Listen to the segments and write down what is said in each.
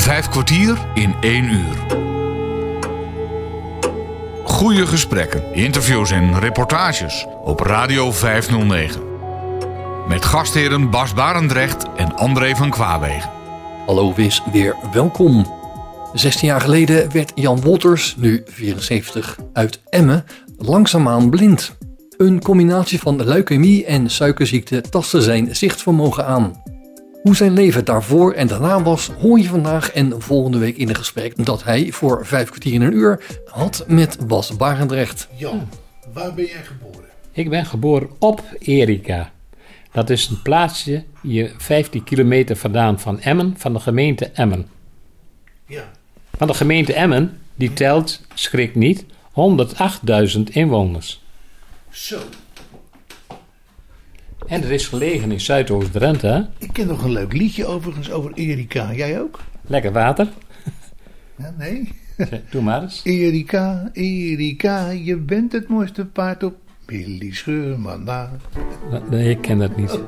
Vijf kwartier in één uur. Goede gesprekken, interviews en reportages op Radio 509. Met gastheren Bas Barendrecht en André van Kwaabegen. Hallo, wees weer welkom. 16 jaar geleden werd Jan Wolters, nu 74, uit Emmen langzaamaan blind. Een combinatie van leukemie en suikerziekte tastte zijn zichtvermogen aan. Hoe zijn leven daarvoor en daarna was, hoor je vandaag en volgende week in een gesprek dat hij voor vijf kwartier in een uur had met Bas Barendrecht. Jan, waar ben jij geboren? Ik ben geboren op Erika. Dat is een plaatsje hier 15 kilometer vandaan van Emmen, van de gemeente Emmen. Ja. Van de gemeente Emmen, die telt, schrik niet, 108.000 inwoners. Zo, En er is gelegen in Zuidoost-Drenthe, ik ken nog een leuk liedje overigens over Erika. Jij ook? Lekker water. Ja, nee? Doe maar eens. Erika, Erika, je bent het mooiste paard op Billy Scheurman. Nee, ik ken dat niet.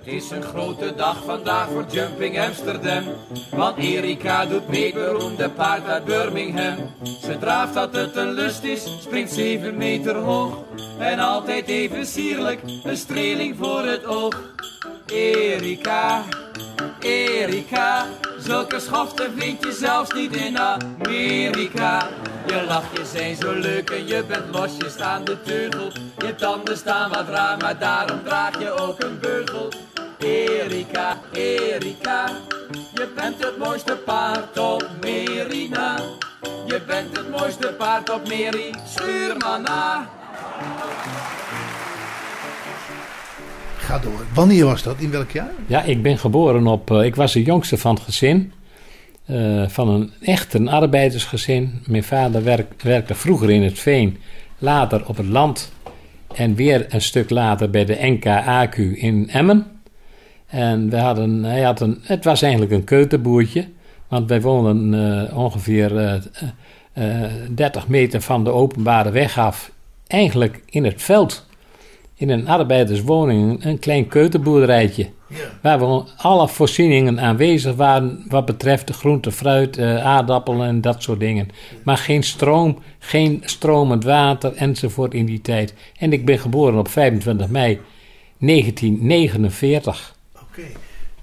Het is een grote dag vandaag voor Jumping Amsterdam. Want Erika doet mee beroemde paard uit Birmingham. Ze draaft dat het een lust is, springt 7 meter hoog. En altijd even sierlijk, een streling voor het oog. Erika, Erika, zulke schoften vind je zelfs niet in Amerika. Je lachjes zijn zo leuk en je bent losjes aan de teugel. Je tanden staan wat raar, maar daarom draag je ook een beugel. Erika, Erika, je bent het mooiste paard op Merina. Je bent het mooiste paard op Meri, stuur maar na. Ga door. Wanneer was dat? In welk jaar? Ja, ik ben geboren op. eh, ik was de jongste van het gezin. eh, van een echt een arbeidersgezin. Mijn vader werk- werkte vroeger in het veen, later op het land. En weer een stuk later bij de NKAQ in Emmen. En we hadden, hij had een, het was eigenlijk een keuterboertje. Want wij woonden eh, ongeveer eh, eh, eh, 30 meter van de openbare weg af. Eigenlijk in het veld. In een arbeiderswoning, een klein keuterboerderijtje. Ja. Waar we alle voorzieningen aanwezig waren wat betreft de groente, fruit, eh, aardappelen en dat soort dingen. Maar geen stroom, geen stromend water enzovoort in die tijd. En ik ben geboren op 25 mei 1949. Oké.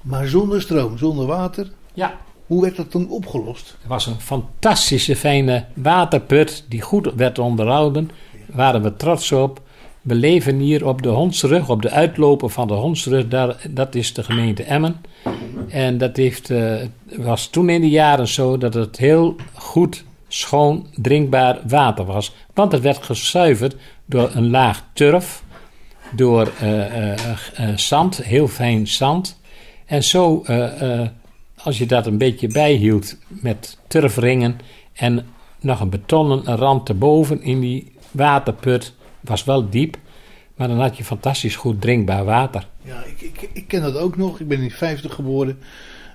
Maar zonder stroom, zonder water. Ja. Hoe werd dat dan opgelost? Er was een fantastische fijne waterput die goed werd onderhouden. Daar waren we trots op. We leven hier op de Hondsrug, op de uitloper van de Hondsrug. Daar, dat is de gemeente Emmen. En dat heeft, eh, was toen in de jaren zo dat het heel goed, schoon, drinkbaar water was. Want het werd gezuiverd door een laag turf, door eh, eh, eh, zand, heel fijn zand. En zo, als je dat een beetje bijhield met turfringen en nog een betonnen rand erboven in die waterput, was wel diep, maar dan had je fantastisch goed drinkbaar water. Ja, ik, ik, ik ken dat ook nog. Ik ben in 50 geboren.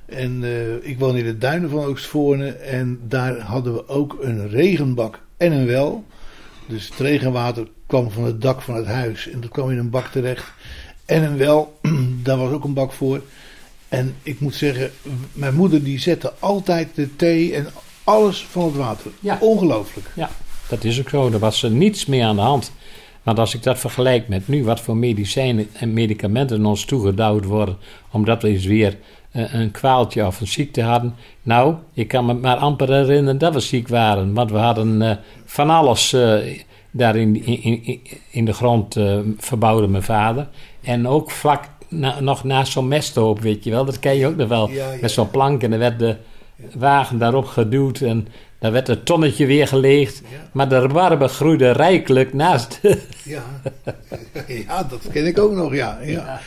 En ik woon in de duinen van Oostvoorne. En daar hadden we ook een regenbak en een wel. Dus het regenwater kwam van het dak van het huis. En dat kwam in een bak terecht. En een wel, daar was ook een bak voor. En ik moet zeggen, mijn moeder die zette altijd de thee en alles van het water. Ja. Ongelooflijk. Ja, dat is ook zo. Er was er niets meer aan de hand. Want als ik dat vergelijk met nu, wat voor medicijnen en medicamenten ons toegedouwd worden, omdat we eens weer eh, een kwaaltje of een ziekte hadden. Nou, ik kan me maar amper herinneren dat we ziek waren, want we hadden eh, van alles eh, daar in, in, in, in de grond eh, verbouwde mijn vader. En ook vlak na- nog naast zo'n mesthoop, weet je wel, dat ken je ook nog wel, Ja, ja. met zo'n plank en dan werd de wagen daarop geduwd en daar werd het tonnetje weer geleegd. Ja. Maar de rabarber groeide rijkelijk naast. Ja. ja, dat ken ik ook nog, ja. ja.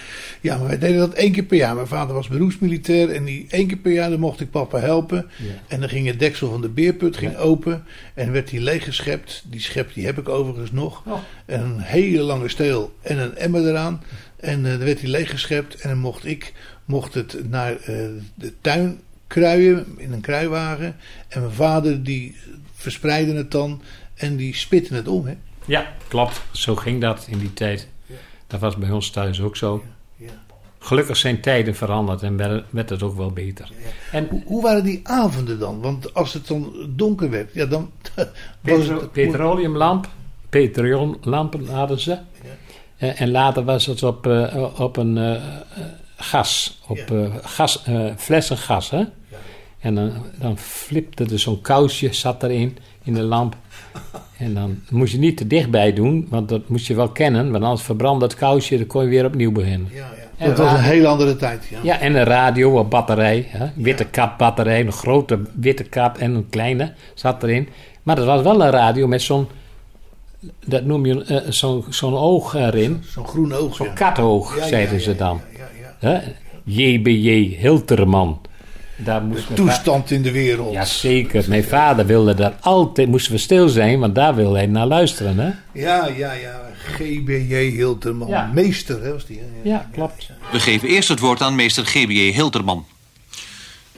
Ja, maar wij deden dat één keer per jaar. Mijn vader was beroepsmilitair en die één keer per jaar dan mocht ik papa helpen. Ja. En dan ging het deksel van de beerput ging open en werd die leeggeschept. Die schep die heb ik overigens nog. Oh. En een hele lange steel en een emmer eraan. En eh, dan werd die leeggeschept en dan mocht ik mocht het naar eh, de tuin kruien in een kruiwagen. En mijn vader die verspreidde het dan en die spitte het om. Hè? Ja, klopt. Zo ging dat in die tijd. Dat was bij ons thuis ook zo. Ja. Gelukkig zijn tijden veranderd en werd, het ook wel beter. En Hoe, hoe waren die avonden dan? Want als het dan donker werd, ja, dan was petro- het... petroleumlamp, petroleumlampen hadden ze. Eh, en later was het op, eh, op een eh, gas, op Ja. gas, flessen gas. Hè? En dan, dan flipte er zo'n kousje, zat erin, in de lamp. En dan moest je niet te dichtbij doen, want dat moest je wel kennen. Want anders verbrandde het kousje, dan kon je weer opnieuw beginnen. Ja, ja. En Dat was een hele andere tijd. Ja. Ja, en een radio op batterij. Hè? Witte kap batterij, een grote witte kap en een kleine zat erin. Maar dat was wel een radio met zo'n, dat noem je eh, zo'n zo'n oog erin. Zo'n groen oog. Zo'n ja. katoog, zeiden ze dan. JBJ Hilterman. Daar moest va- Toestand in de wereld. Ja, zeker. Mijn vader wilde daar altijd, moesten we stil zijn, want daar wilde hij naar luisteren. Hè? ja, ja. ja. GBJ Hilterman. Ja. Meester, hè, was die. hè? Ja, klopt. We geven eerst het woord aan meester GBJ Hilterman.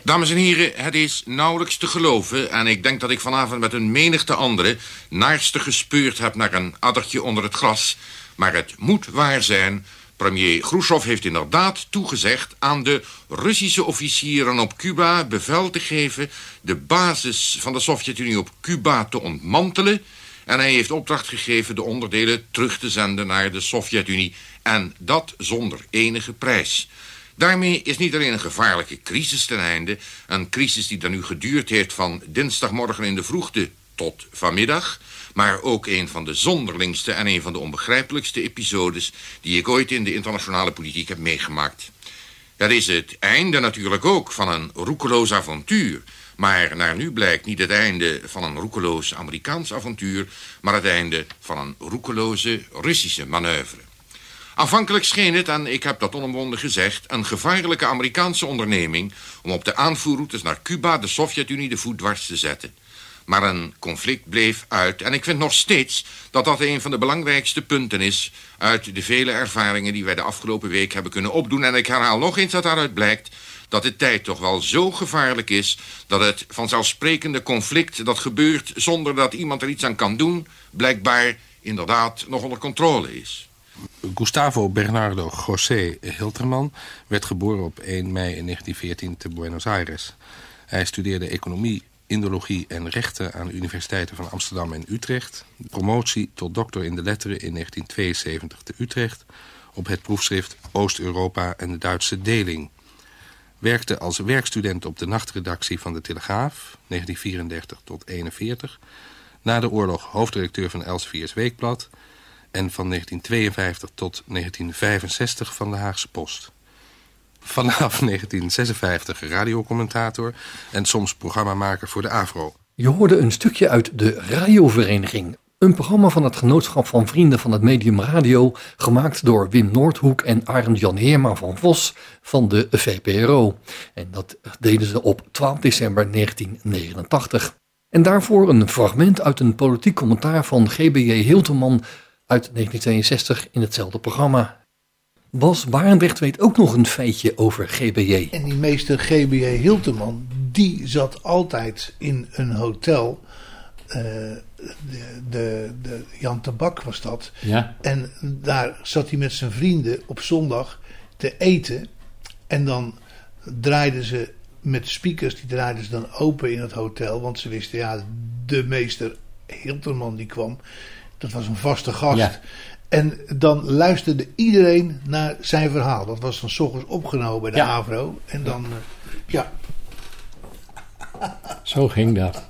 Dames en heren, het is nauwelijks te geloven... en ik denk dat ik vanavond met een menigte anderen... naarste gespeurd heb naar een addertje onder het gras. Maar het moet waar zijn. Premier Khrushchev heeft inderdaad toegezegd... aan de Russische officieren op Cuba bevel te geven... de basis van de Sovjet-Unie op Cuba te ontmantelen... en hij heeft opdracht gegeven de onderdelen terug te zenden naar de Sovjet-Unie... en dat zonder enige prijs... Daarmee is niet alleen een gevaarlijke crisis ten einde... een crisis die dan nu geduurd heeft van dinsdagmorgen in de vroegte tot vanmiddag... maar ook een van de zonderlingste en een van de onbegrijpelijkste episodes... die ik ooit in de internationale politiek heb meegemaakt. Dat is het einde natuurlijk ook van een roekeloos avontuur... maar naar nu blijkt niet het einde van een roekeloos Amerikaans avontuur... maar het einde van een roekeloze Russische manoeuvre. Aanvankelijk scheen het, en ik heb dat onomwonden gezegd... een gevaarlijke Amerikaanse onderneming... om op de aanvoerroutes naar Cuba de Sovjet-Unie de voet dwars te zetten. Maar een conflict bleef uit. En ik vind nog steeds dat dat een van de belangrijkste punten is... uit de vele ervaringen die wij de afgelopen week hebben kunnen opdoen. En ik herhaal nog eens dat daaruit blijkt dat de tijd toch wel zo gevaarlijk is... dat het vanzelfsprekende conflict dat gebeurt zonder dat iemand er iets aan kan doen... blijkbaar inderdaad nog onder controle is. Gustavo Bernardo José Hilterman werd geboren op 1 mei in 1914 te Buenos Aires. Hij studeerde economie, indologie en rechten aan de universiteiten van Amsterdam en Utrecht. Promotie tot dokter in de letteren in 1972 te Utrecht op het proefschrift Oost-Europa en de Duitse deling. Werkte als werkstudent op de nachtredactie van de Telegraaf, 1934 tot 41. Na de oorlog hoofdredacteur van Elsevier's Weekblad en van 1952 tot 1965 van de Haagse Post. Vanaf 1956 radiocommentator en soms programmamaker voor de AVRO. Je hoorde een stukje uit de Radiovereniging. Een programma van het Genootschap van Vrienden van het Medium Radio, gemaakt door Wim Noordhoek en Arend Jan Heerma van Vos van de VPRO. En dat deden ze op 12 december 1989. En daarvoor een fragment uit een politiek commentaar van GBJ Hilterman uit 1962 in hetzelfde programma. Bas Barendrecht weet ook nog een feitje over GBJ. En die meester GBJ Hilterman, die zat altijd in een hotel. eh, de, de, de Jan Tabak was dat. Ja. En daar zat hij met zijn vrienden op zondag te eten. En dan draaiden ze met speakers, die draaiden ze dan open in het hotel. Want ze wisten, ja, de meester Hilterman die kwam. Dat was een vaste gast. Ja. En dan luisterde iedereen naar zijn verhaal. Dat was dan s ochtends opgenomen bij de Ja. AVRO. En dan, eh, ja, Zo ging dat.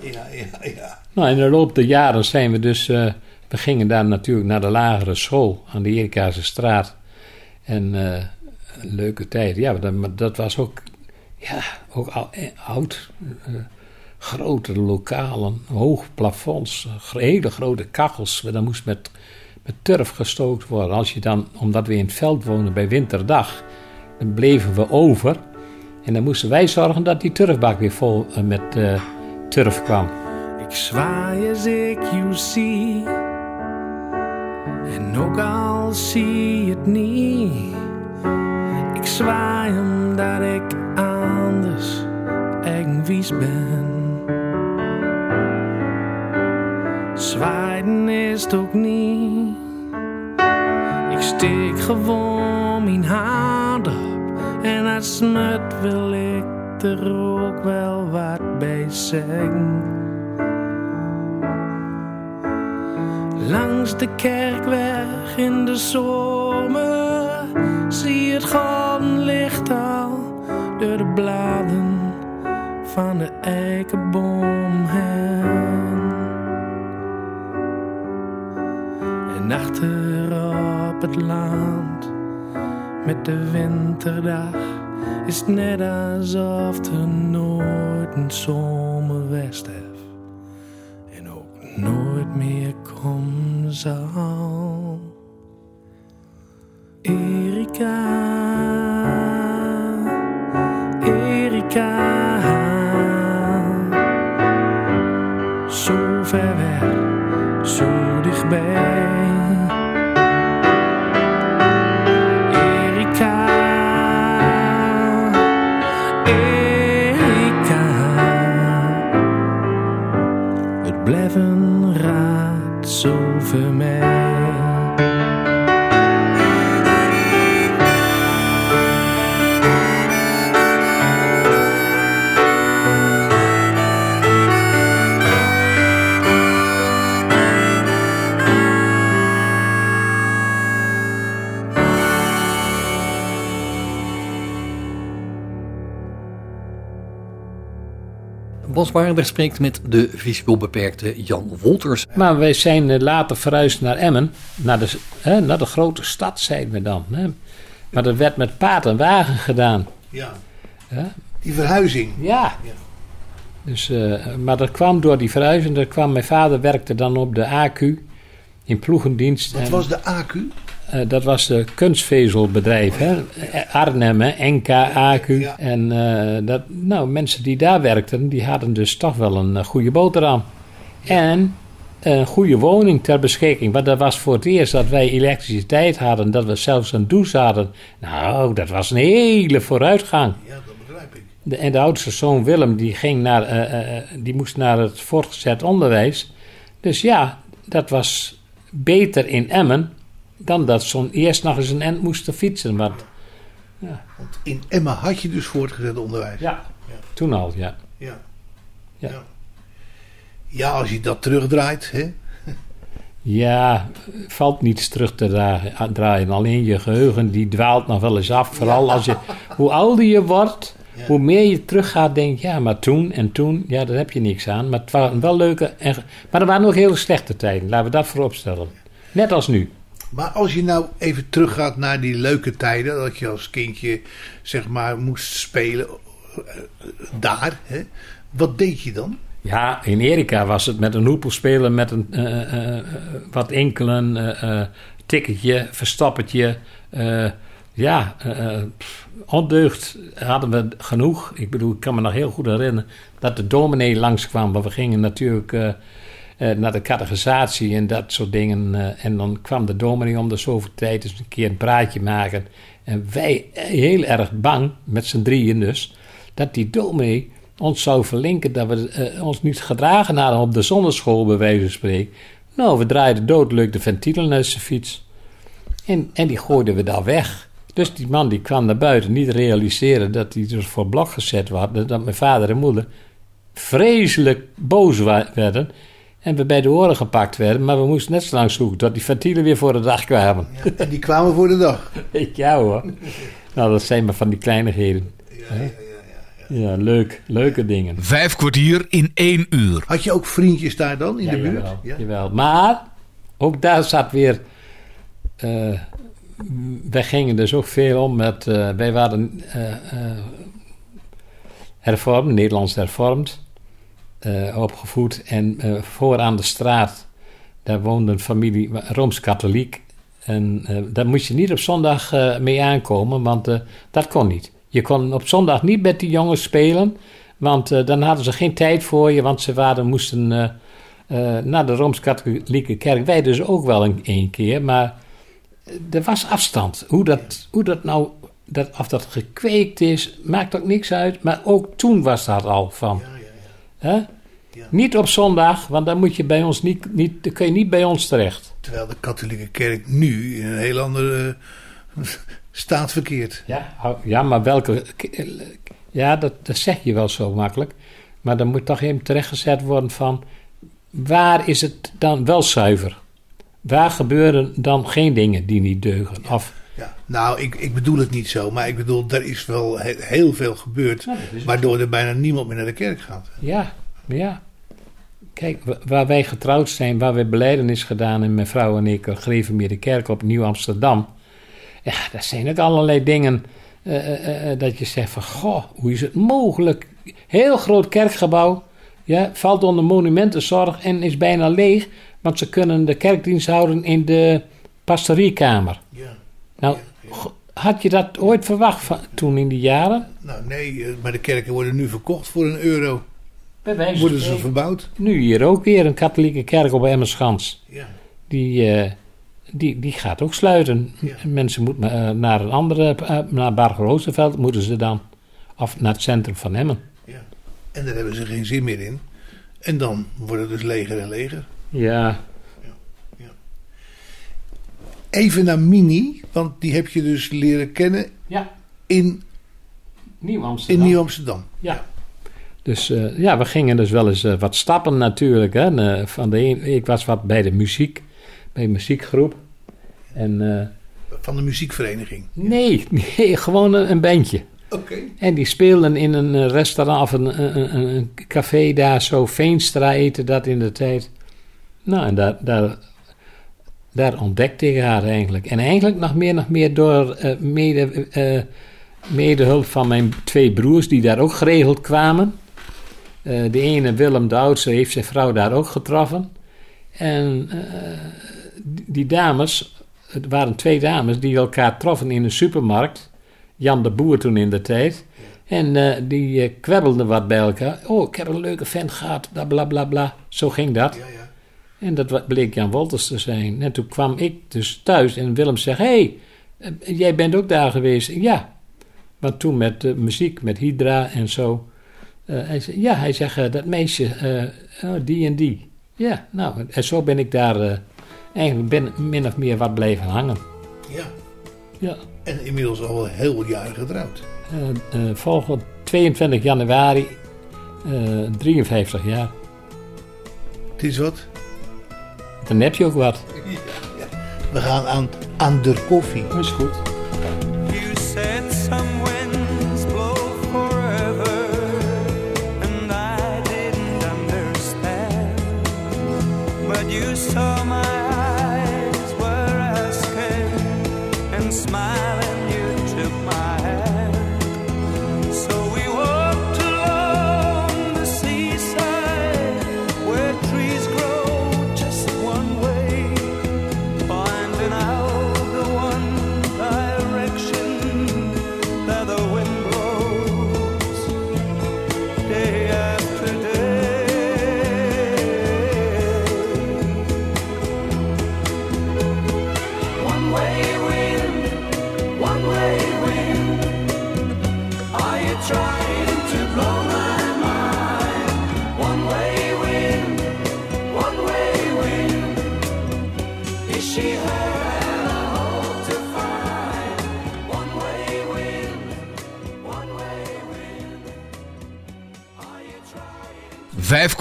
ja, ja, ja. Nou, in de loop der jaren zijn we dus... eh, we gingen daar natuurlijk naar de lagere school aan de Erikaanse straat. En eh, een leuke tijd. Ja, dat, maar dat was ook... Ja, ook al- eh, oud. eh, grote lokalen, hoog plafonds, eh, hele grote kachels. Dan moest met, met turf gestookt worden. Als je dan, omdat we in het veld wonen bij winterdag, dan bleven we over. En dan moesten wij zorgen dat die turfbak weer vol eh, met eh, turf kwam. Ik zwaai als ik je zie. En ook al zie het niet. Ik zwaai omdat ik anders eigenwies ben. Zwaaien is het ook niet. Steek gewoon mijn hand op. En als smut wil ik er ook wel wat bij zeggen. Langs de kerkweg in de zomer zie het golden licht al door de bladen van de eikenboom heen. En achter het land met de winterdag is het net alsof er nooit een zomerwest heeft en ook nooit meer komen zal. Erika, Barendrecht spreekt met de visueel beperkte Jan Wolters. Maar wij zijn eh, later verhuisd naar Emmen, naar de, hè, naar de grote stad, zeiden we dan. Hè. Maar dat werd met paard en wagen gedaan. Ja. Ja. Die verhuizing. Ja. Dus, eh, maar dat kwam door die verhuizing. Dat kwam, mijn vader werkte dan op de AQ in ploegendienst. Wat En, was de AQ? Eh, dat was de kunstvezelbedrijf, hè? Arnhem, hè? NK, AQ. Ja. En eh, dat, nou, mensen die daar werkten, die hadden dus toch wel een eh, goede boterham. En een goede woning ter beschikking. Want dat was voor het eerst dat wij elektriciteit hadden, dat we zelfs een douche hadden. Nou, dat was een hele vooruitgang. Ja, dat begrijp ik. De, en de oudste zoon Willem, die, ging naar, die moest naar het voortgezet onderwijs. Dus ja, dat was beter in Emmen dan dat zo'n eerst nog eens een end moest fietsen. Want, Want in Emma had je dus voortgezet onderwijs. ja, toen al, ja. Ja. Ja. Ja. Ja, als je dat terugdraait. Hè? Ja, valt niets terug te dra- draaien. Alleen je geheugen die dwaalt nog wel eens af. Vooral als je, hoe ouder je wordt, hoe meer je teruggaat, denk je, ja, maar toen en toen, ja, daar heb je niks aan. Maar het waren wel leuke, en, maar er waren ook hele slechte tijden. Laten we dat voorop stellen. Net als nu. Maar als je nou even teruggaat naar die leuke tijden. Dat je als kindje zeg maar moest spelen eh, daar. Hè? Wat deed je dan? Ja, in Erika was het met een hoepel spelen met een, eh, eh, wat enkelen, eh, tikketje, verstappertje. ja, ondeugd hadden we genoeg. Ik bedoel, ik kan me nog heel goed herinneren dat de dominee langskwam. Maar we gingen natuurlijk naar de catechisatie en dat soort dingen. eh, en dan kwam de dominee om de zoveel tijd eens een keer een praatje maken. En wij eh, heel erg bang, met z'n drieën dus, dat die dominee ons zou verlinken dat we eh, ons niet gedragen hadden op de zonneschool, bij wijze van spreken. Nou, we draaiden doodleuk de ventielen uit zijn fiets. En, en die gooiden we daar weg. Dus die man die kwam naar buiten, niet realiseren dat hij dus voor blok gezet was. Dat mijn vader en moeder vreselijk boos werden. En we bij de oren gepakt werden. Maar we moesten net zo lang zoeken tot die ventielen weer voor de dag kwamen. Ja, en die kwamen voor de dag. ja hoor. Nou, dat zijn maar van die kleinigheden. Hè? Ja, leuk. Leuke dingen. Vijf kwartier in één uur. Had je ook vriendjes daar dan in de buurt? Jawel, Ja. jawel. Maar ook daar zat weer. eh, wij gingen dus ook veel om met. eh, wij waren eh, eh, hervormd, Nederlands hervormd, eh, opgevoed. En eh, voor aan de straat Daar woonde een familie Rooms-Katholiek. En eh, daar moest je niet op zondag mee aankomen, want dat kon niet. Je kon op zondag niet met die jongens spelen, want dan hadden ze geen tijd voor je, want ze waren, moesten naar de Rooms-Katholieke kerk. Wij dus ook wel een, een keer, maar er was afstand. Hoe dat, hoe dat nou, dat, of dat gekweekt is, maakt ook niks uit. Maar ook toen was dat al van. Niet op zondag, want dan moet je bij ons niet, niet, dan kun je niet bij ons terecht. Terwijl de katholieke kerk nu in een heel andere eh, staat verkeert. Ja, ja maar welke. Ja, dat, dat zeg je wel zo makkelijk. Maar dan moet toch even terechtgezet worden van. Waar is het dan wel zuiver? Waar gebeuren dan geen dingen die niet deugen? Of, Ja, nou, ik, ik bedoel het niet zo, maar ik bedoel, er is wel he- heel veel gebeurd, Ja, waardoor er bijna niemand meer naar de kerk gaat. ja, ja. Kijk, wa- waar wij getrouwd zijn, waar we beleidenis gedaan en mijn vrouw en ik, gereformeerde kerk op Nieuw Amsterdam. Ja, dat zijn ook allerlei dingen eh, eh, eh, dat je zegt van, goh, hoe is het mogelijk? Heel groot kerkgebouw, ja, valt onder monumentenzorg en is bijna leeg, want ze kunnen de kerkdienst houden in de pastoriekamer. Ja. Nou, had je dat ooit verwacht van, toen in die jaren? Nou, nee, maar de kerken worden nu verkocht voor een euro. Bij wijze Worden ze verbouwd? Nu hier ook weer een katholieke kerk op Emmerschans. Ja. Die, eh, die, die gaat ook sluiten. Ja. Mensen moeten eh, naar een andere, eh, naar Barger moeten ze dan. Of naar het centrum van Emmen. ja. En daar hebben ze geen zin meer in. En dan wordt het dus leger en leger. Ja, Even naar Mini, want die heb je dus leren kennen ja. in, Nieuw in Amsterdam. Nieuw-Amsterdam. Ja. Dus eh, ja, we gingen dus wel eens eh, wat stappen natuurlijk. Hè. En, eh, van de een, ik was wat bij de muziek, bij een muziekgroep. En Van de muziekvereniging. nee, nee, gewoon een, een bandje. Oké. En die speelden in een restaurant of een, een, een- café daar zo. Veenstra eten dat in de tijd. Nou, en daar, daar, daar ontdekte ik haar eigenlijk. En eigenlijk nog meer, nog meer door mede, eh, medehulp van mijn twee broers die daar ook geregeld kwamen. Eh, de ene, Willem de oudste, heeft zijn vrouw daar ook getroffen. En eh, die, dames, het waren twee dames die elkaar troffen in een supermarkt. Jan de Boer toen in de tijd. En eh, die kwebbelden wat bij elkaar. Oh, ik heb een leuke vent gehad, bla bla bla bla. Zo ging dat. Ja, ja. En dat bleek Jan Wolters te zijn. En toen kwam ik dus thuis en Willem zegt: Hé, hey, jij bent ook daar geweest? Ja. Want toen met eh, muziek, met Hydra en zo. Eh, hij zei, ja, hij zegt: eh, Dat meisje, eh, oh, die en die. Ja, nou, en zo ben ik daar eigenlijk ben, min of meer wat blijven hangen. ja. Ja. En inmiddels al heel wat jaren getrouwd. Volgend 22 januari, eh 53 jaar. Het is wat. Dan heb je ook wat. We gaan aan, aan de koffie. Dat is goed.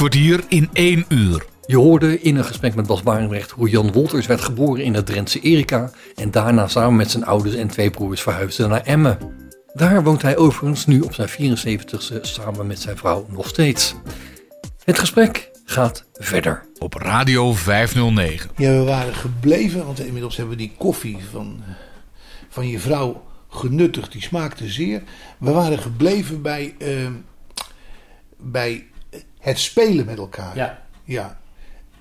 Kwartier in één uur. Je hoorde in een gesprek met Bas Barendrecht hoe Jan Wolters werd geboren in het Drentse Erika en daarna samen met zijn ouders en twee broers verhuisde naar Emmen. Daar woont hij overigens nu op zijn 74ste samen met zijn vrouw nog steeds. Het gesprek gaat verder. Op Radio 509. Ja, we waren gebleven, want inmiddels hebben we die koffie van, van je vrouw genuttigd. Die smaakte zeer. We waren gebleven bij, ehm, bij het spelen met elkaar. Ja. Ja.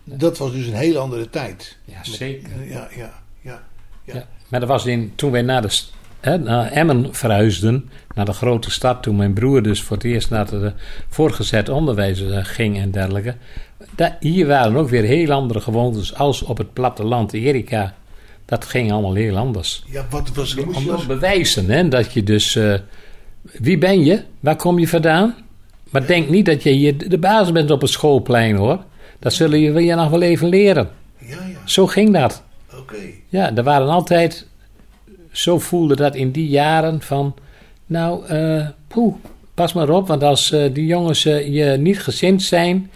Dat was dus een hele andere tijd. Ja, zeker. Ja, ja, ja. ja. Ja. Maar dat was in, toen wij naar, de, hè, naar Emmen verhuisden, naar de grote stad, toen mijn broer dus voor het eerst naar het voortgezet onderwijs eh, ging en dergelijke. Da- hier waren ook weer heel andere gewoontes als op het platteland Erika. Dat ging allemaal heel anders. Ja, wat was? Moest Om je bewijzen hè, dat je dus. eh, wie ben je? Waar kom je vandaan? Maar denk niet dat je hier de baas bent op het schoolplein hoor. Dat zullen je, je nog wel even leren. Ja, ja, Zo ging dat. oké. Ja, er waren altijd. Zo voelde dat in die jaren van. Nou, eh poeh, pas maar op, want als eh, die jongens eh, je niet gezind zijn.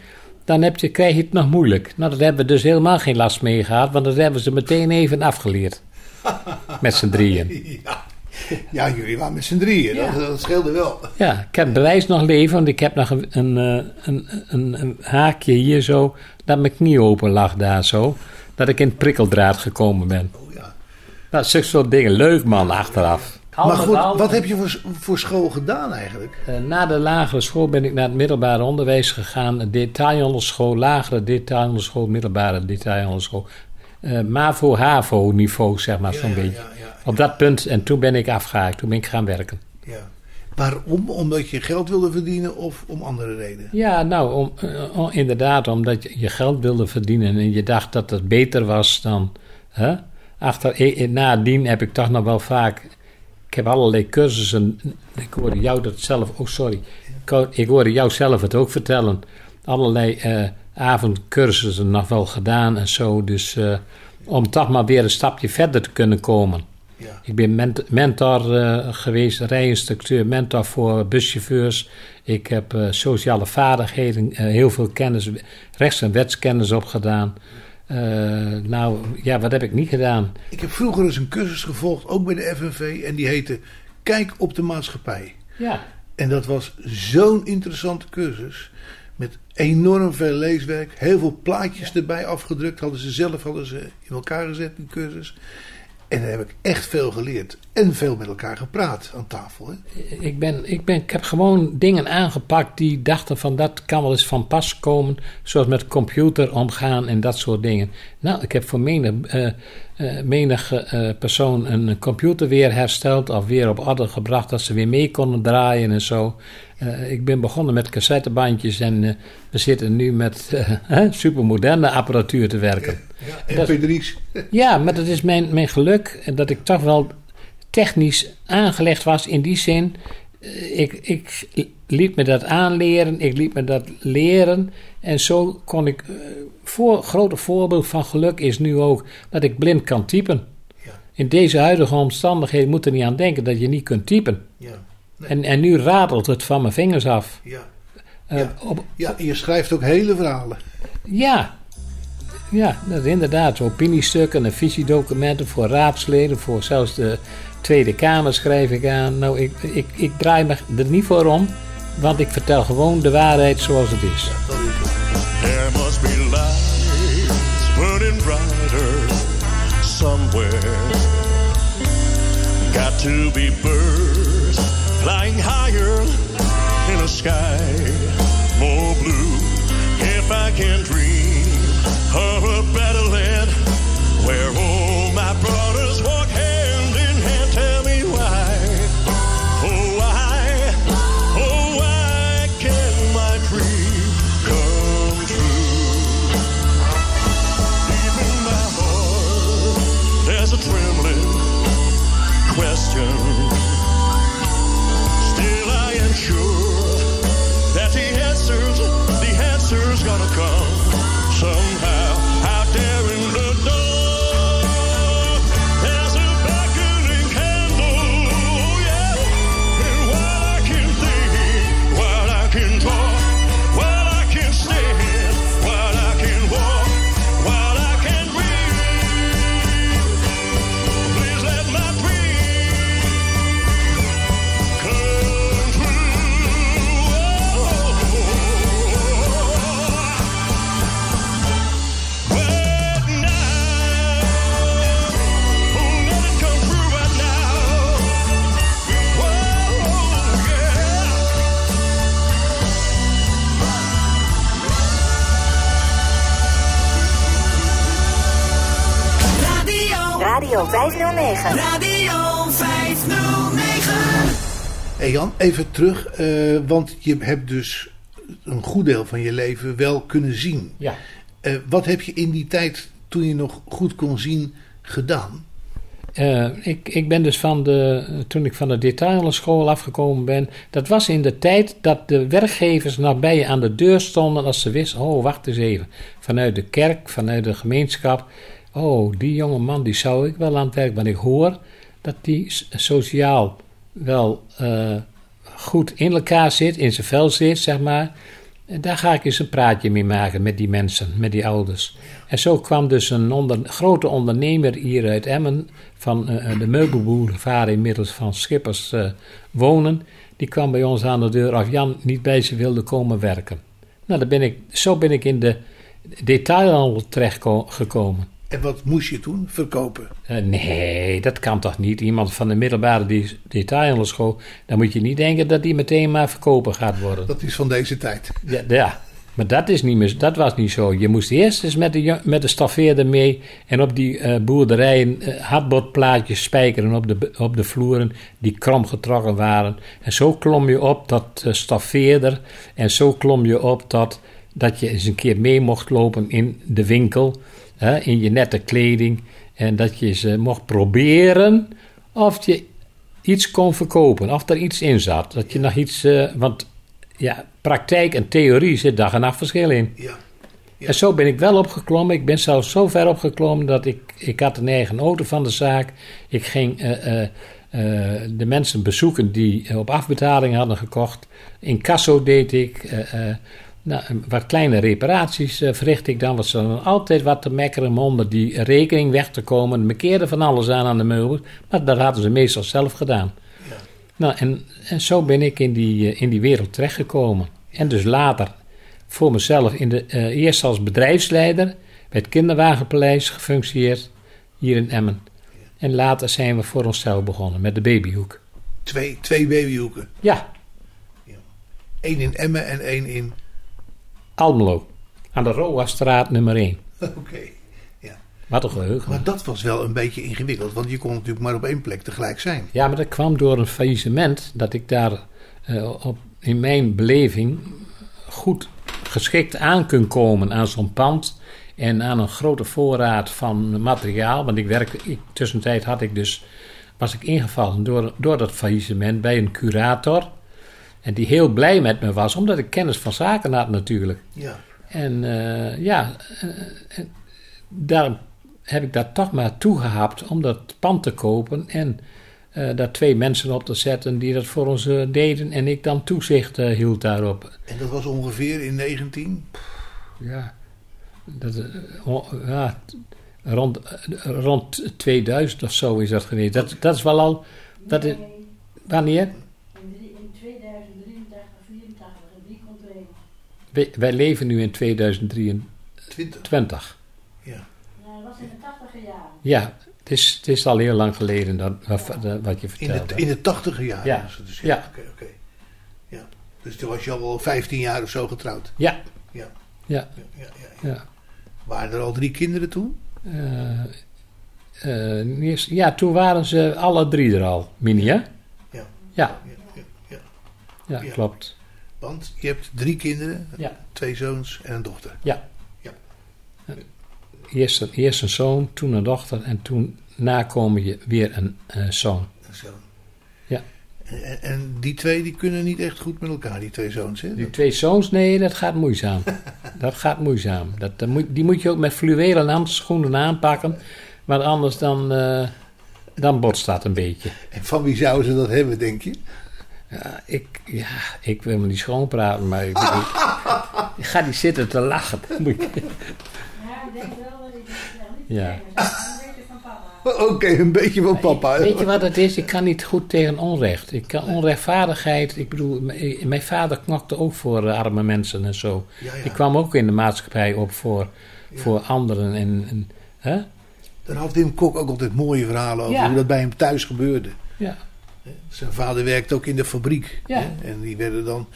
dan heb je, krijg je het nog moeilijk. Nou, daar hebben we dus helemaal geen last mee gehad, want dat hebben ze meteen even afgeleerd. Met z'n drieën. Ja. ja, jullie waren met z'n drieën. Ja. Dat, dat scheelde wel. Ja, ik heb bewijs nog leven, want ik heb nog een, een, eh, een, haakje hier zo. dat mijn knie open lag daar zo. Dat ik in het prikkeldraad gekomen ben. Oh, ja. Nou, zulke soort dingen. Leuk man, achteraf. Maar goed, wat heb je voor, voor school gedaan eigenlijk? Eh, na de lagere school ben ik naar het middelbare onderwijs gegaan. Detailhandelsschool, lagere detailhandelsschool, middelbare detailhandelsschool. Eh MAVO, HAVO niveau, zeg maar, Ja, zo'n ja, beetje. ja. Op dat punt, en toen ben ik afgehaakt. Toen ben ik gaan werken. Ja. Waarom? Omdat je geld wilde verdienen of om andere redenen? Ja, nou, om, eh, inderdaad, omdat je je geld wilde verdienen en je dacht dat het beter was dan. Hè? Achter, eh, nadien heb ik toch nog wel vaak. Ik heb allerlei cursussen. Ik hoorde jou dat zelf. Oh, sorry. Ik Ik hoorde jou zelf het ook vertellen. Allerlei eh, avondcursussen nog wel gedaan en zo. Dus eh, om toch maar weer een stapje verder te kunnen komen. Ja. Ik ben ment- mentor eh, geweest, rijinstructeur, mentor voor buschauffeurs. Ik heb sociale vaardigheden, eh, heel veel kennis, rechts- en wetskennis opgedaan. Nou, ja, wat heb ik niet gedaan? Ik heb vroeger eens een cursus gevolgd, ook bij de FNV. En die heette Kijk op de maatschappij. Ja, En dat was zo'n interessante cursus. Enorm veel leeswerk. Heel veel plaatjes erbij afgedrukt. Hadden ze zelf hadden ze in elkaar gezet, die cursus. En daar heb ik echt veel geleerd. En veel met elkaar gepraat aan tafel. Hè? ik, ben, ik, ben, ik heb gewoon dingen aangepakt die dachten van dat kan wel eens van pas komen. Zoals met computer omgaan en dat soort dingen. Nou, ik heb voor menig, eh, eh, menige eh, persoon een computer weer hersteld of weer op orde gebracht dat ze weer mee konden draaien en zo. Eh, ik ben begonnen met cassettebandjes en eh, we zitten nu met eh, supermoderne apparatuur te werken. Ja, Dat- MP3's. Ja, maar dat is mijn, mijn geluk. en Dat ik toch wel technisch aangelegd was in die zin. Ik, ik liet me dat aanleren, ik liet me dat leren. En zo kon ik. Voor, grote voorbeeld van geluk is nu ook dat ik blind kan typen. In deze huidige omstandigheden moet er niet aan denken dat je niet kunt typen. Nee. En, en nu ratelt het van mijn vingers af. Ja. Eh, Ja. op, ja, en je schrijft ook hele verhalen. ja. Ja, dat is inderdaad. Opiniestukken en visiedocumenten voor raadsleden, voor zelfs de Tweede Kamer schrijf ik aan. Nou, ik, ik, ik draai me er niet voor om, want ik vertel gewoon de waarheid zoals het is. There must be lights burning brighter somewhere. Got to be birds sky more blue. If I can dream even terug, eh, want je hebt dus een goed deel van je leven wel kunnen zien. Ja. Eh, wat heb je in die tijd, toen je nog goed kon zien, gedaan? Eh, ik, ik ben dus van de, toen ik van de detaillenschool afgekomen ben, dat was in de tijd dat de werkgevers nabij je aan de deur stonden als ze wisten, oh wacht eens even, vanuit de kerk, vanuit de gemeenschap, oh die jonge man die zou ik wel aan het werk, want ik hoor dat die sociaal wel goed in elkaar zit, in zijn vel zit, zeg maar. Daar ga ik eens een praatje mee maken met die mensen, met die ouders. En zo kwam dus een grote ondernemer hier uit Emmen, van eh, de meubelboulevard inmiddels van Schippers eh, wonen. Die kwam bij ons aan de deur of Jan niet bij ze wilde komen werken. Nou, daar ben ik, zo ben ik in de detailhandel terechtgekomen. En wat moest je toen? Verkopen. Eh, nee, dat kan toch niet? Iemand van de middelbare die- detailhandelschool, dan moet je niet denken dat die meteen maar verkoper gaat worden. Dat is van deze tijd. Ja, ja. maar dat, is niet meer, dat was niet zo. Je moest eerst eens met de, met de staffeerder mee en op die eh, boerderijen eh, hardbordplaatjes spijkeren op de, op de vloeren die krom getrokken waren. En zo klom je op tot eh, staffeerder en zo klom je op tot dat je eens een keer mee mocht lopen in de winkel, hè, in je nette kleding. En dat je eh, mocht proberen of je iets kon verkopen, of er iets in zat. Dat je nog iets, eh, want ja, praktijk en theorie zit dag en nacht verschil in. Ja. En zo ben ik wel opgeklommen. Ik ben zelfs zo ver opgeklommen dat ik, ik had een eigen auto van de zaak. Ik ging eh, eh, de mensen bezoeken die op afbetaling hadden gekocht. In Casso deed ik. Nou, wat kleine reparaties eh, verricht ik dan. Want ze hadden altijd wat te mekkeren om onder die rekening weg te komen. Me keerde van alles aan aan de meubels. Maar dat hadden ze meestal zelf gedaan. Nou, en, en zo ben ik in die, eh, in die wereld terechtgekomen. En dus later voor mezelf in de, eh, eerst als bedrijfsleider bij het Kinderwagenpaleis gefunctioneerd hier in Emmen. En later zijn we voor onszelf begonnen met de babyhoek. Twee, twee babyhoeken. Ja, Eén in Emmen en één in... Almelo. Aan de Roastraat nummer 1. Oké. Wat een geheugen. Maar dat was wel een beetje ingewikkeld, want je kon natuurlijk maar op één plek tegelijk zijn. Ja, maar dat kwam door een faillissement dat ik daar eh, op, in mijn beleving goed geschikt aan kon komen aan zo'n pand en aan een grote voorraad van materiaal. Want ik werk, ik, tussentijd had ik dus, was ik ingevallen door, door dat faillissement bij een curator. En die heel blij met me was, omdat ik kennis van zaken had natuurlijk. Ja. En eh, ja, eh, eh, daar heb ik daar toch maar toegehapt om dat pand te kopen en eh, daar twee mensen op te zetten die dat voor ons deden en ik dan toezicht hield daarop. En dat was ongeveer in 19? Ja, dat, eh, ja rond, rond 2000 of zo is dat geweest. Dat, dat is wel al. Dat is, wanneer? In 2083, 84, en die komt er een. Wij, wij leven nu in 2023. Ja. Nou, dat was in de 80 jaren. Ja, het is, het is al heel lang geleden dat, wat, wat je In vertelde. de, in de tachtiger jaren Ja. dus. Ja. Oké, oké. Ja. Dus toen was je al wel 15 jaar of zo getrouwd. Ja. Ja. Ja. ja, ja, Ja. Waren er al drie kinderen toen? Eh, eh, eerst- ja, toen waren ze alle drie er al, Mini, hè? Ja. Ja, Ja, ja. ja, Ja. klopt. Want je hebt drie kinderen, Ja. twee zoons en een dochter. Ja. Ja. Eerst, een- eerst een zoon, toen een dochter en toen nakomen je weer een zoon. Een zoon. Ja. En, en die twee die kunnen niet echt goed met elkaar, die twee zoons. Hè? Die twee zoons, nee, dat gaat moeizaam. dat gaat moeizaam. Dat, dat moet, die moet je ook met fluwelen handschoenen aanpakken, want anders dan, eh, dan botst dat een beetje. En van wie zouden ze dat hebben, denk je? Ja, ik, ja, ik wil me niet schoonpraten, maar ik, ik, ik ga niet zitten te lachen. Ja, ik denk wel dat ik het wel niet Ja. ken, maar een beetje van papa. Oké, een beetje van papa. Weet je wat het is? Ik kan niet goed tegen onrecht. Ik kan onrechtvaardigheid. Ik bedoel, m- mijn vader knokte ook voor eh, arme mensen en zo. Ja, ja. Ik kwam ook in de maatschappij op voor, voor anderen. En, en, hè? Daar had Wim Kok ook altijd mooie verhalen over Ja. hoe dat bij hem thuis gebeurde. Ja. Zijn vader werkte ook in de fabriek. Ja. En die werden dan.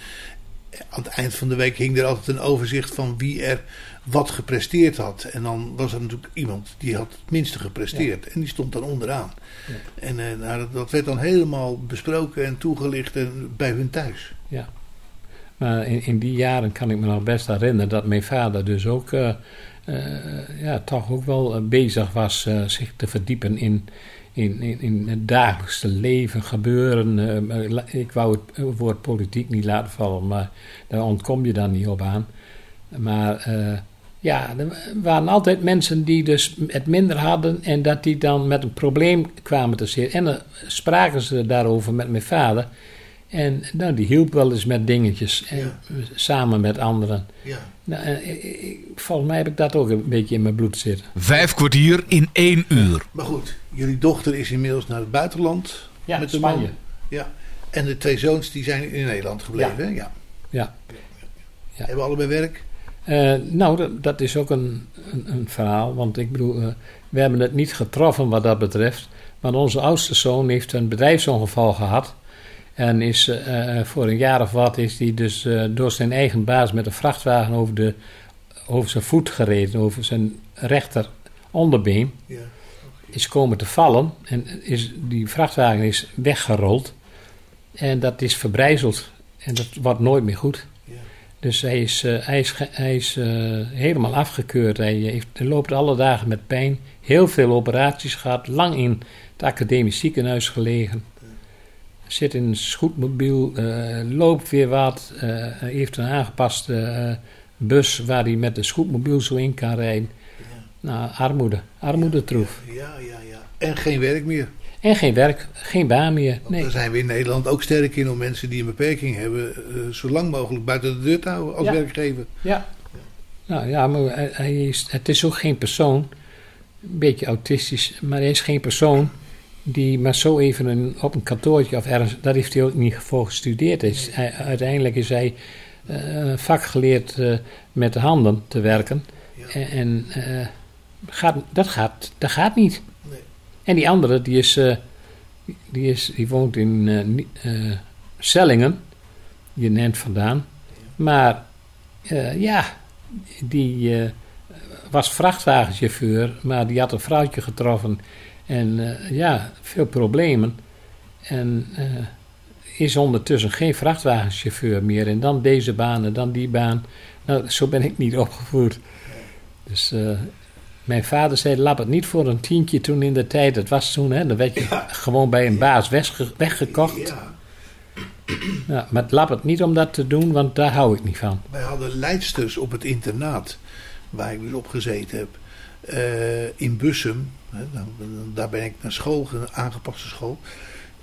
aan het eind van de week hing er altijd een overzicht van wie er wat gepresteerd had. En dan was er natuurlijk iemand die had het minste gepresteerd. En die stond dan onderaan. En eh, nou, dat, werd dan helemaal besproken en toegelicht en bij hun thuis. Ja. Maar in, in die jaren kan ik me nog best herinneren dat mijn vader dus ook eh, eh, ja, toch ook wel bezig was zich te verdiepen in, in, in, in het dagelijkse leven, gebeuren. Eh, la- ik wou het woord politiek niet laten vallen, maar daar ontkom je dan niet op aan. Maar eh, ja, er waren altijd mensen die dus het minder hadden en dat die dan met een probleem kwamen te zitten. En dan spraken ze daarover met mijn vader. En nou, die hielp wel eens met dingetjes, en, samen met anderen. Ja. Nou, eh, volgens mij heb ik dat ook een beetje in mijn bloed zitten. Vijf kwartier in één uur. Maar goed, jullie dochter is inmiddels naar het buitenland. Ja, met Spanje. man. Ja. En de twee zoons die zijn in Nederland gebleven. Ja. hè? Ja. Ja. Hebben allebei werk? Eh, nou, dat, dat is ook een, een, een verhaal. Want ik bedoel, eh, we hebben het niet getroffen wat dat betreft. Maar onze oudste zoon heeft een bedrijfsongeval gehad. En is eh, voor een jaar of wat is hij dus door zijn eigen baas met een vrachtwagen over, de, over zijn voet gereden, over zijn rechter onderbeen. Ja. Is komen te vallen en is, die vrachtwagen is weggerold. En dat is verbrijzeld. En dat wordt nooit meer goed. Dus hij is, eh, hij is, ge- hij is eh, helemaal afgekeurd. Hij, heeft, hij loopt alle dagen met pijn. Heel veel operaties gehad. Lang in het academisch ziekenhuis gelegen. Zit in een scootmobiel. eh, loopt weer wat. eh, heeft een aangepaste eh, bus waar hij met de scootmobiel zo in kan rijden. Nou, armoede. Armoedetroef. Ja, ja, ja. En geen werk meer. En geen werk, geen baan meer. Want Nee. Daar zijn we in Nederland ook sterk in om mensen die een beperking hebben... eh, zo lang mogelijk buiten de deur te houden als Ja. werkgever. Ja. Nou ja, maar hij, is, het is ook geen persoon, een beetje autistisch, maar hij is geen persoon die maar zo even een, op een kantoortje of ergens, daar heeft hij ook niet voor gestudeerd. Is, hij- uiteindelijk is hij eh, vak geleerd eh, met de handen te werken. En, en gaat, dat, gaat, dat gaat niet. En die andere, die, is, eh, die, is, die woont in eh, Sellingen, hier net vandaan. Maar ja, die was vrachtwagenchauffeur, maar die had een vrouwtje getroffen. En ja, veel problemen. En is ondertussen geen vrachtwagenchauffeur meer. En dan deze baan en dan die baan. Nou, zo ben ik niet opgevoed. Dus mijn vader zei, lap het niet voor een tientje toen in de tijd. Het was toen, hè, dan werd je gewoon bij een baas wegge- weggekocht. Ja. Ja, maar lap het niet om dat te doen, want daar hou ik niet van. Wij hadden leidsters op het internaat waar ik dus op gezeten heb. eh, in Bussum, hè, daar ben ik naar school, een aangepaste school.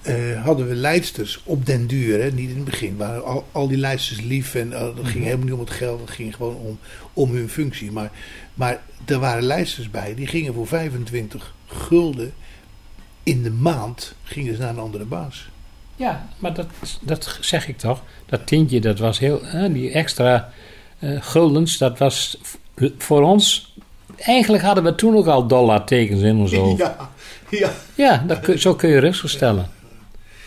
Eh, hadden we leidsters op den duur, hè, niet in het begin. Waren al, al die leidsters lief en eh, dat ging helemaal niet om het geld, het ging gewoon om, om hun functie. Maar, maar er waren leidsters bij, die gingen voor 25 gulden in de maand gingen ze naar een andere baas. Ja, maar dat, dat zeg ik toch. Dat tientje, dat was heel. hè, die extra eh, guldens, dat was voor ons. Eigenlijk hadden we toen ook al dollartekens in ons hoofd. Ja, ja. Ja, dat zo kun je rustig stellen.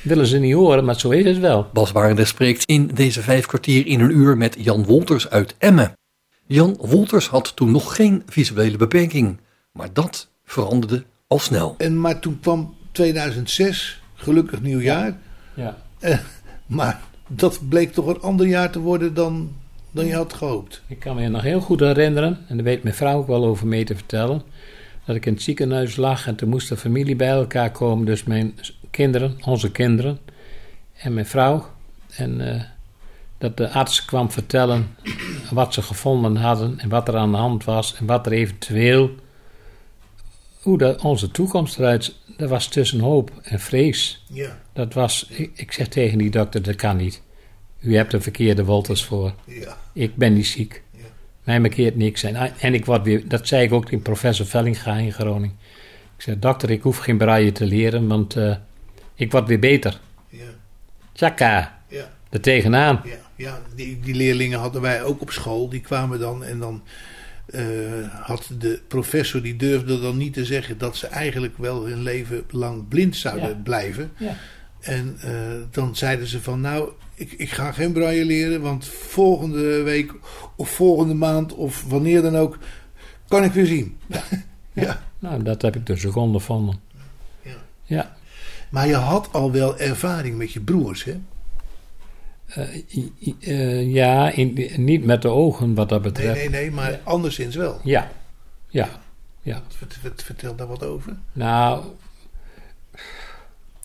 Willen ze niet horen, maar zo is het wel. Bas Barendrecht spreekt in deze vijf kwartier in een uur met Jan Wolters uit Emmen. Jan Wolters had toen nog geen visuele beperking, maar dat veranderde al snel. En, maar toen kwam 2006, gelukkig nieuwjaar. Ja. Eh, maar dat bleek toch een ander jaar te worden dan, dan je had gehoopt. Ik kan me nog heel goed herinneren, en daar weet mijn vrouw ook wel over mee te vertellen, dat ik in het ziekenhuis lag en toen moest de familie bij elkaar komen, dus mijn kinderen, onze kinderen en mijn vrouw. En eh, dat de arts kwam vertellen wat ze gevonden hadden en wat er aan de hand was en wat er eventueel, hoe de, onze toekomst eruit, dat was tussen hoop en vrees. Ja. Dat was, ik, ik zeg tegen die dokter, dat kan niet. U hebt een verkeerde Wolters voor. Ja. Ik ben niet ziek. Mij markeert niks. En, en ik word weer, dat zei ik ook in professor Vellinga in Groningen. Ik zei, dokter, ik hoef geen braille te leren, want eh, ik word weer beter. Ja. Tjaka, Ja. er tegenaan. Ja, ja die, die leerlingen hadden wij ook op school. Die kwamen dan en dan eh, had de professor, die durfde dan niet te zeggen dat ze eigenlijk wel hun leven lang blind zouden Ja. blijven. Ja. En eh, dan zeiden ze van nou, ik, ik ga geen braille leren, want volgende week of volgende maand of wanneer dan ook, kan ik weer zien. ja. Nou, dat heb ik dus ook ondervonden. Ja. Ja. Maar je had al wel ervaring met je broers, hè? Eh, eh, ja, in, niet met de ogen wat dat Nee, betreft. nee, nee, maar anderszins wel. Ja, ja, ja. Vert- vert- Vertel daar wat over. Nou,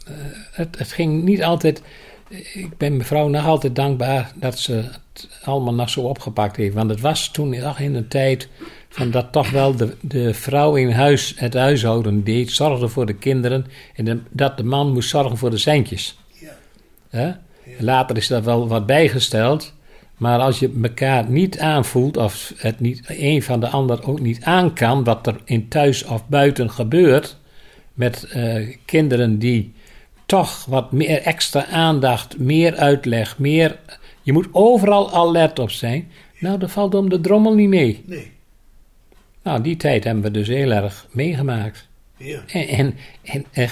eh, het, het ging niet altijd. Ik ben mevrouw nog altijd dankbaar dat ze het allemaal nog zo opgepakt heeft. Want het was toen nog in een tijd van dat toch wel de, de vrouw in huis het huishouden deed, zorgde voor de kinderen. En de- dat de man moest zorgen voor de centjes. Hè? Later is dat wel wat bijgesteld. Maar als je elkaar niet aanvoelt, of het niet een van de ander ook niet aan kan, wat er in thuis of buiten gebeurt, met eh, kinderen die toch wat meer extra aandacht, meer uitleg, meer. Je moet overal alert op zijn. Nou, dat valt om de drommel niet mee. Nee. Nou, die tijd hebben we dus heel erg meegemaakt. Ja. En, en, en, en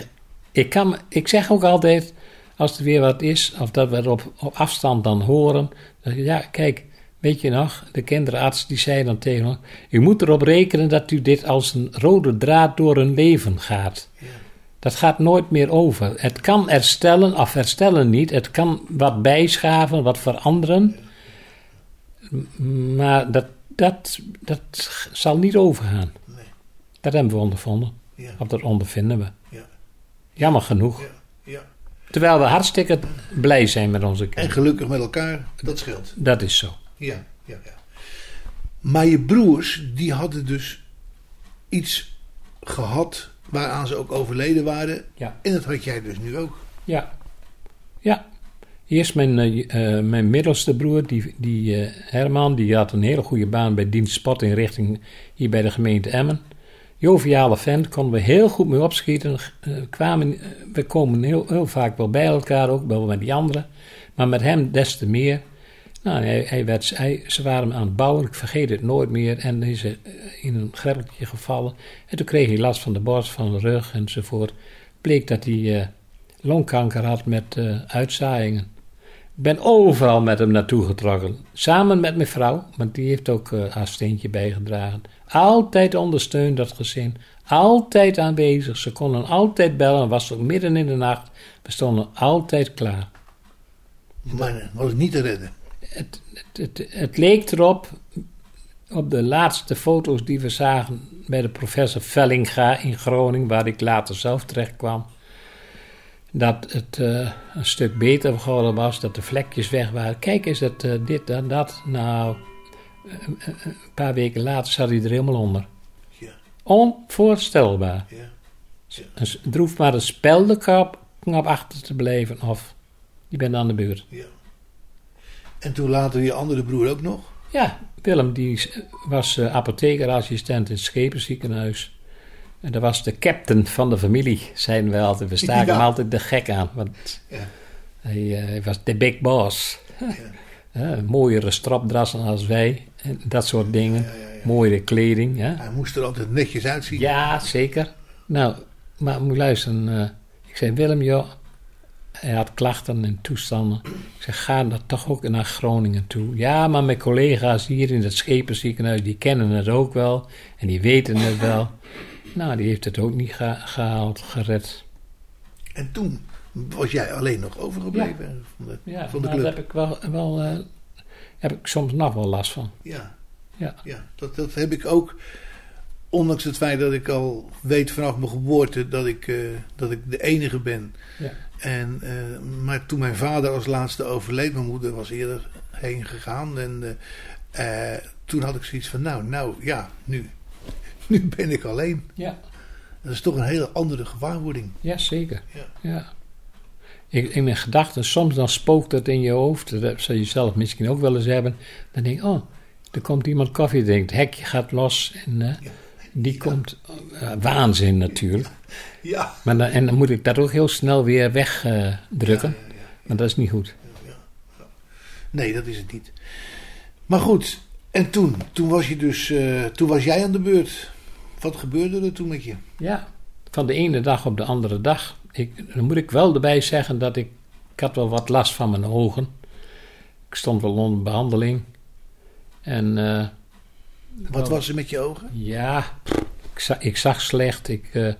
ik, kan, ik zeg ook altijd, als er weer wat is, of dat we het op, op afstand dan horen, dan ja, kijk, weet je nog, de kinderarts die zei dan tegen me, u moet erop rekenen dat u dit als een rode draad door een leven gaat. Dat gaat nooit meer over. Het kan herstellen, of herstellen niet, het kan wat bijschaven, wat veranderen, maar dat, dat, dat zal niet overgaan. Dat hebben we ondervonden. Ja. Of dat ondervinden we. Ja. Jammer genoeg. Ja. Terwijl we hartstikke blij zijn met onze En kinderen. gelukkig met elkaar, dat scheelt. Dat is zo. Ja, ja, ja. Maar je broers, die hadden dus iets gehad waaraan ze ook overleden waren. Ja. En dat had jij dus nu ook. Ja. Ja. Eerst mijn, eh, eh, mijn middelste broer, die, die eh, Herman, die had een hele goede baan bij dienst spotinrichting hier bij de gemeente Emmen. Joviale vent, konden we heel goed mee opschieten. Eh, kwamen, we komen heel, heel vaak wel bij elkaar, ook wel met die anderen. Maar met hem des te meer. Nou, hij, werd, ze waren aan het bouwen, ik vergeet het nooit meer. En is eh, in een greppeltje gevallen. En toen kreeg hij last van de borst, van de rug enzovoort. Bleek dat hij eh, longkanker had met eh, uitzaaiingen. Ik ben overal met hem naartoe getrokken. Samen met mijn vrouw, want die heeft ook haar steentje bijgedragen. Altijd ondersteund dat gezin. Altijd aanwezig. Ze konden altijd bellen. Was ook midden in de nacht. We stonden altijd klaar. Maar was niet te redden. Het, het, het, het leek erop, op de laatste foto's die we zagen bij de professor Vellinga in Groningen, waar ik later zelf terecht kwam, dat het eh, een stuk beter geworden was, dat de vlekjes weg waren. Kijk, is het eh, dit en dat? Nou, eh, een paar weken later zat hij er helemaal onder. Onvoorstelbaar. Een s- Er hoeft maar een speldenkap knap achter te blijven of je bent aan de beurt. En toen later je andere broer ook nog. Ja, Willem die was eh, apothekerassistent in het Schepenziekenhuis. En dat was de captain van de familie, zeiden we altijd. We staken hem altijd de gek aan, want Ja. hij, eh, hij was de big boss. Ja, mooiere stropdrassen als wij, en dat soort dingen. Mooiere kleding. Ja. Hij moest er altijd netjes uitzien. Ja, zeker. Nou, maar moet luisteren. eh, ik zei, Willem, joh. Hij had klachten en toestanden. Ik zeg, ga dan toch ook naar Groningen toe. Ja, maar mijn collega's hier in het Schepenziekenhuis, die kennen het ook wel. En die weten het wel. Nou, die heeft het ook niet geha- gehaald, gered. En toen was jij alleen nog overgebleven van de, Ja, van de nou, club. daar heb ik wel, wel eh, heb ik soms nog wel last van. Ja. Ja. ja dat, dat heb ik ook. Ondanks het feit dat ik al weet vanaf mijn geboorte dat ik, eh, dat ik de enige ben. Ja. En, eh, maar toen mijn vader als laatste overleed, mijn moeder was eerder heen gegaan. En eh, eh, toen had ik zoiets van, nou, nou ja, nu, nu ben ik alleen. Ja. Dat is toch een hele andere gewaarwording. Ja, zeker. Ja. Ja. Ik, in mijn gedachten, soms dan spookt dat in je hoofd. Dat zou je zelf misschien ook wel eens hebben. Dan denk ik, oh, er komt iemand koffie drinkt. Het hekje gaat los. En die komt... waanzin natuurlijk. Ja. Maar dan, en dan moet ik dat ook heel snel weer wegdrukken. Maar dat is niet goed. Nee, dat is het niet. Maar goed, en toen? Toen was, je dus, eh, toen was jij aan de beurt. Wat gebeurde er toen met je? Ja, van de ene dag op de andere dag. Ik, dan moet ik wel erbij zeggen dat ik... Ik had wel wat last van mijn ogen. ik stond wel onder behandeling. En eh, Wat was er met je ogen? ja, ik, za- ik zag slecht. Ik, eh,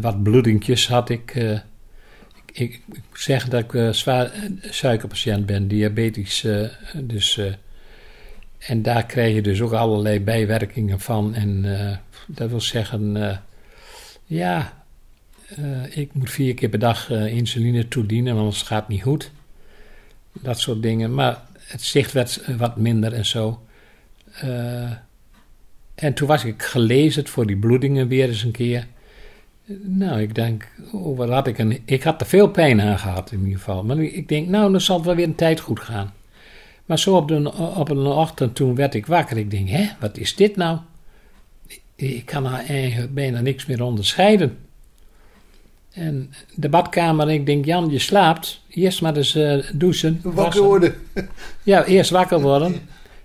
wat bloedingjes had ik. eh, ik, ik, ik moet zeggen dat ik eh, zwaar eh, suikerpatiënt ben, diabetisch. eh, dus, eh, en daar krijg je dus ook allerlei bijwerkingen van. En eh, dat wil zeggen, eh, ja, eh, ik moet vier keer per dag eh, insuline toedienen, want anders gaat het niet goed. Dat soort dingen. Maar het zicht werd eh, wat minder en zo. Eh, en toen was ik gelezen voor die bloedingen weer eens een keer. Nou, ik denk, oh, wat had ik een. Ik had er veel pijn aan gehad in ieder geval. Maar ik denk, nou, dan zal het wel weer een tijd goed gaan. Maar zo op, de, op een ochtend toen werd ik wakker. Ik denk, hè, wat is dit nou? Ik kan nou eigenlijk bijna niks meer onderscheiden. En de badkamer, ik denk, Jan, je slaapt. Eerst maar eens eh, douchen. Wakker wassen. worden. Ja, eerst wakker worden.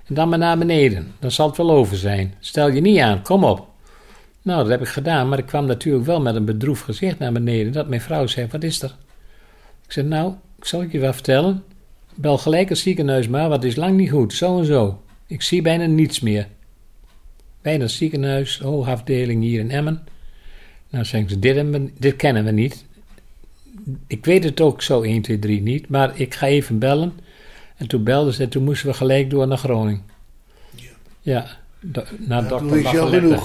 En dan maar naar beneden. Dan zal het wel over zijn. Stel je niet aan, kom op. Nou, dat heb ik gedaan, maar ik kwam natuurlijk wel met een bedroefd gezicht naar beneden. Dat mijn vrouw zei: Wat is er? Ik zei: Nou, ik zal het je wel vertellen. Bel gelijk het ziekenhuis maar, het is lang niet goed. Zo en zo. Ik zie bijna niets meer. Bijna het ziekenhuis, hoogafdeling hier in Emmen. Nou, zeggen ze: dit, we- dit kennen we niet. Ik weet het ook zo 1, 2, 3 niet, maar ik ga even bellen. En toen belden ze en toen moesten we gelijk door naar Groningen. Ja, do- naar Ja, dokter toen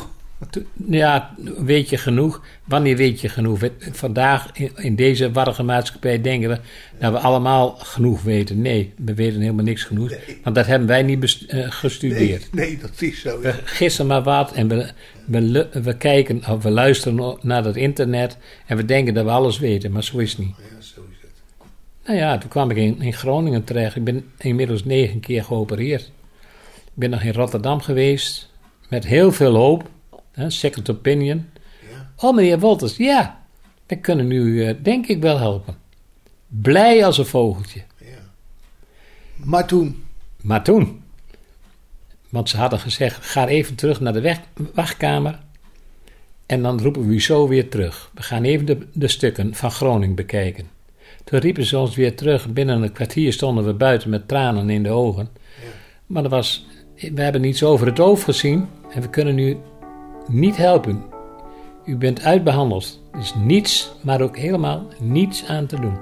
Ja, weet je genoeg? Wanneer weet je genoeg? Vandaag in, deze warrige maatschappij denken we dat we allemaal genoeg weten. Nee, we weten helemaal niks genoeg. Want dat hebben wij niet eh, gestudeerd. Nee, nee, dat is zo. We gissen maar wat en we, we, lu- we kijken of we luisteren naar het internet en we denken dat we alles weten, maar zo is het niet. Ja, zo is het. Nou ja, toen kwam ik in, in Groningen terecht. Ik ben inmiddels negen keer geopereerd. Ik ben nog in Rotterdam geweest met heel veel hoop. Hè, second opinion. Oh, meneer Wolters, ja, we kunnen u eh, denk ik wel helpen. Blij als een vogeltje. Maar toen, Maar toen, want ze hadden gezegd: ga even terug naar de weg- wachtkamer. En dan roepen we u zo weer terug. We gaan even de, de stukken van Groningen bekijken. Toen riepen ze ons weer terug. Binnen een kwartier stonden we buiten met tranen in de ogen. Maar er was, we hebben iets over het hoofd gezien en we kunnen u niet helpen. U bent uitbehandeld. Er is niets, maar ook helemaal niets aan te doen.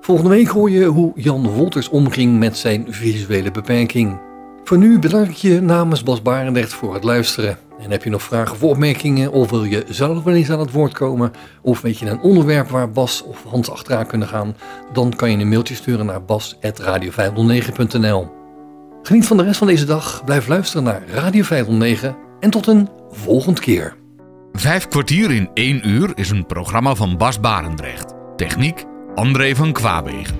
Volgende week hoor je hoe Jan Wolters omging met zijn visuele beperking. Voor nu bedank ik je namens Bas Barendrecht voor het luisteren. En heb je nog vragen of opmerkingen of wil je zelf wel eens aan het woord komen? Of weet je een onderwerp waar Bas of Hans achteraan kunnen gaan? Dan kan je een mailtje sturen naar bas.radio509.nl Geniet van de rest van deze dag, blijf luisteren naar Radio 509 en tot een volgende keer. Vijf kwartier in één uur is een programma van Bas Barendrecht. Techniek André van Kwaabegen.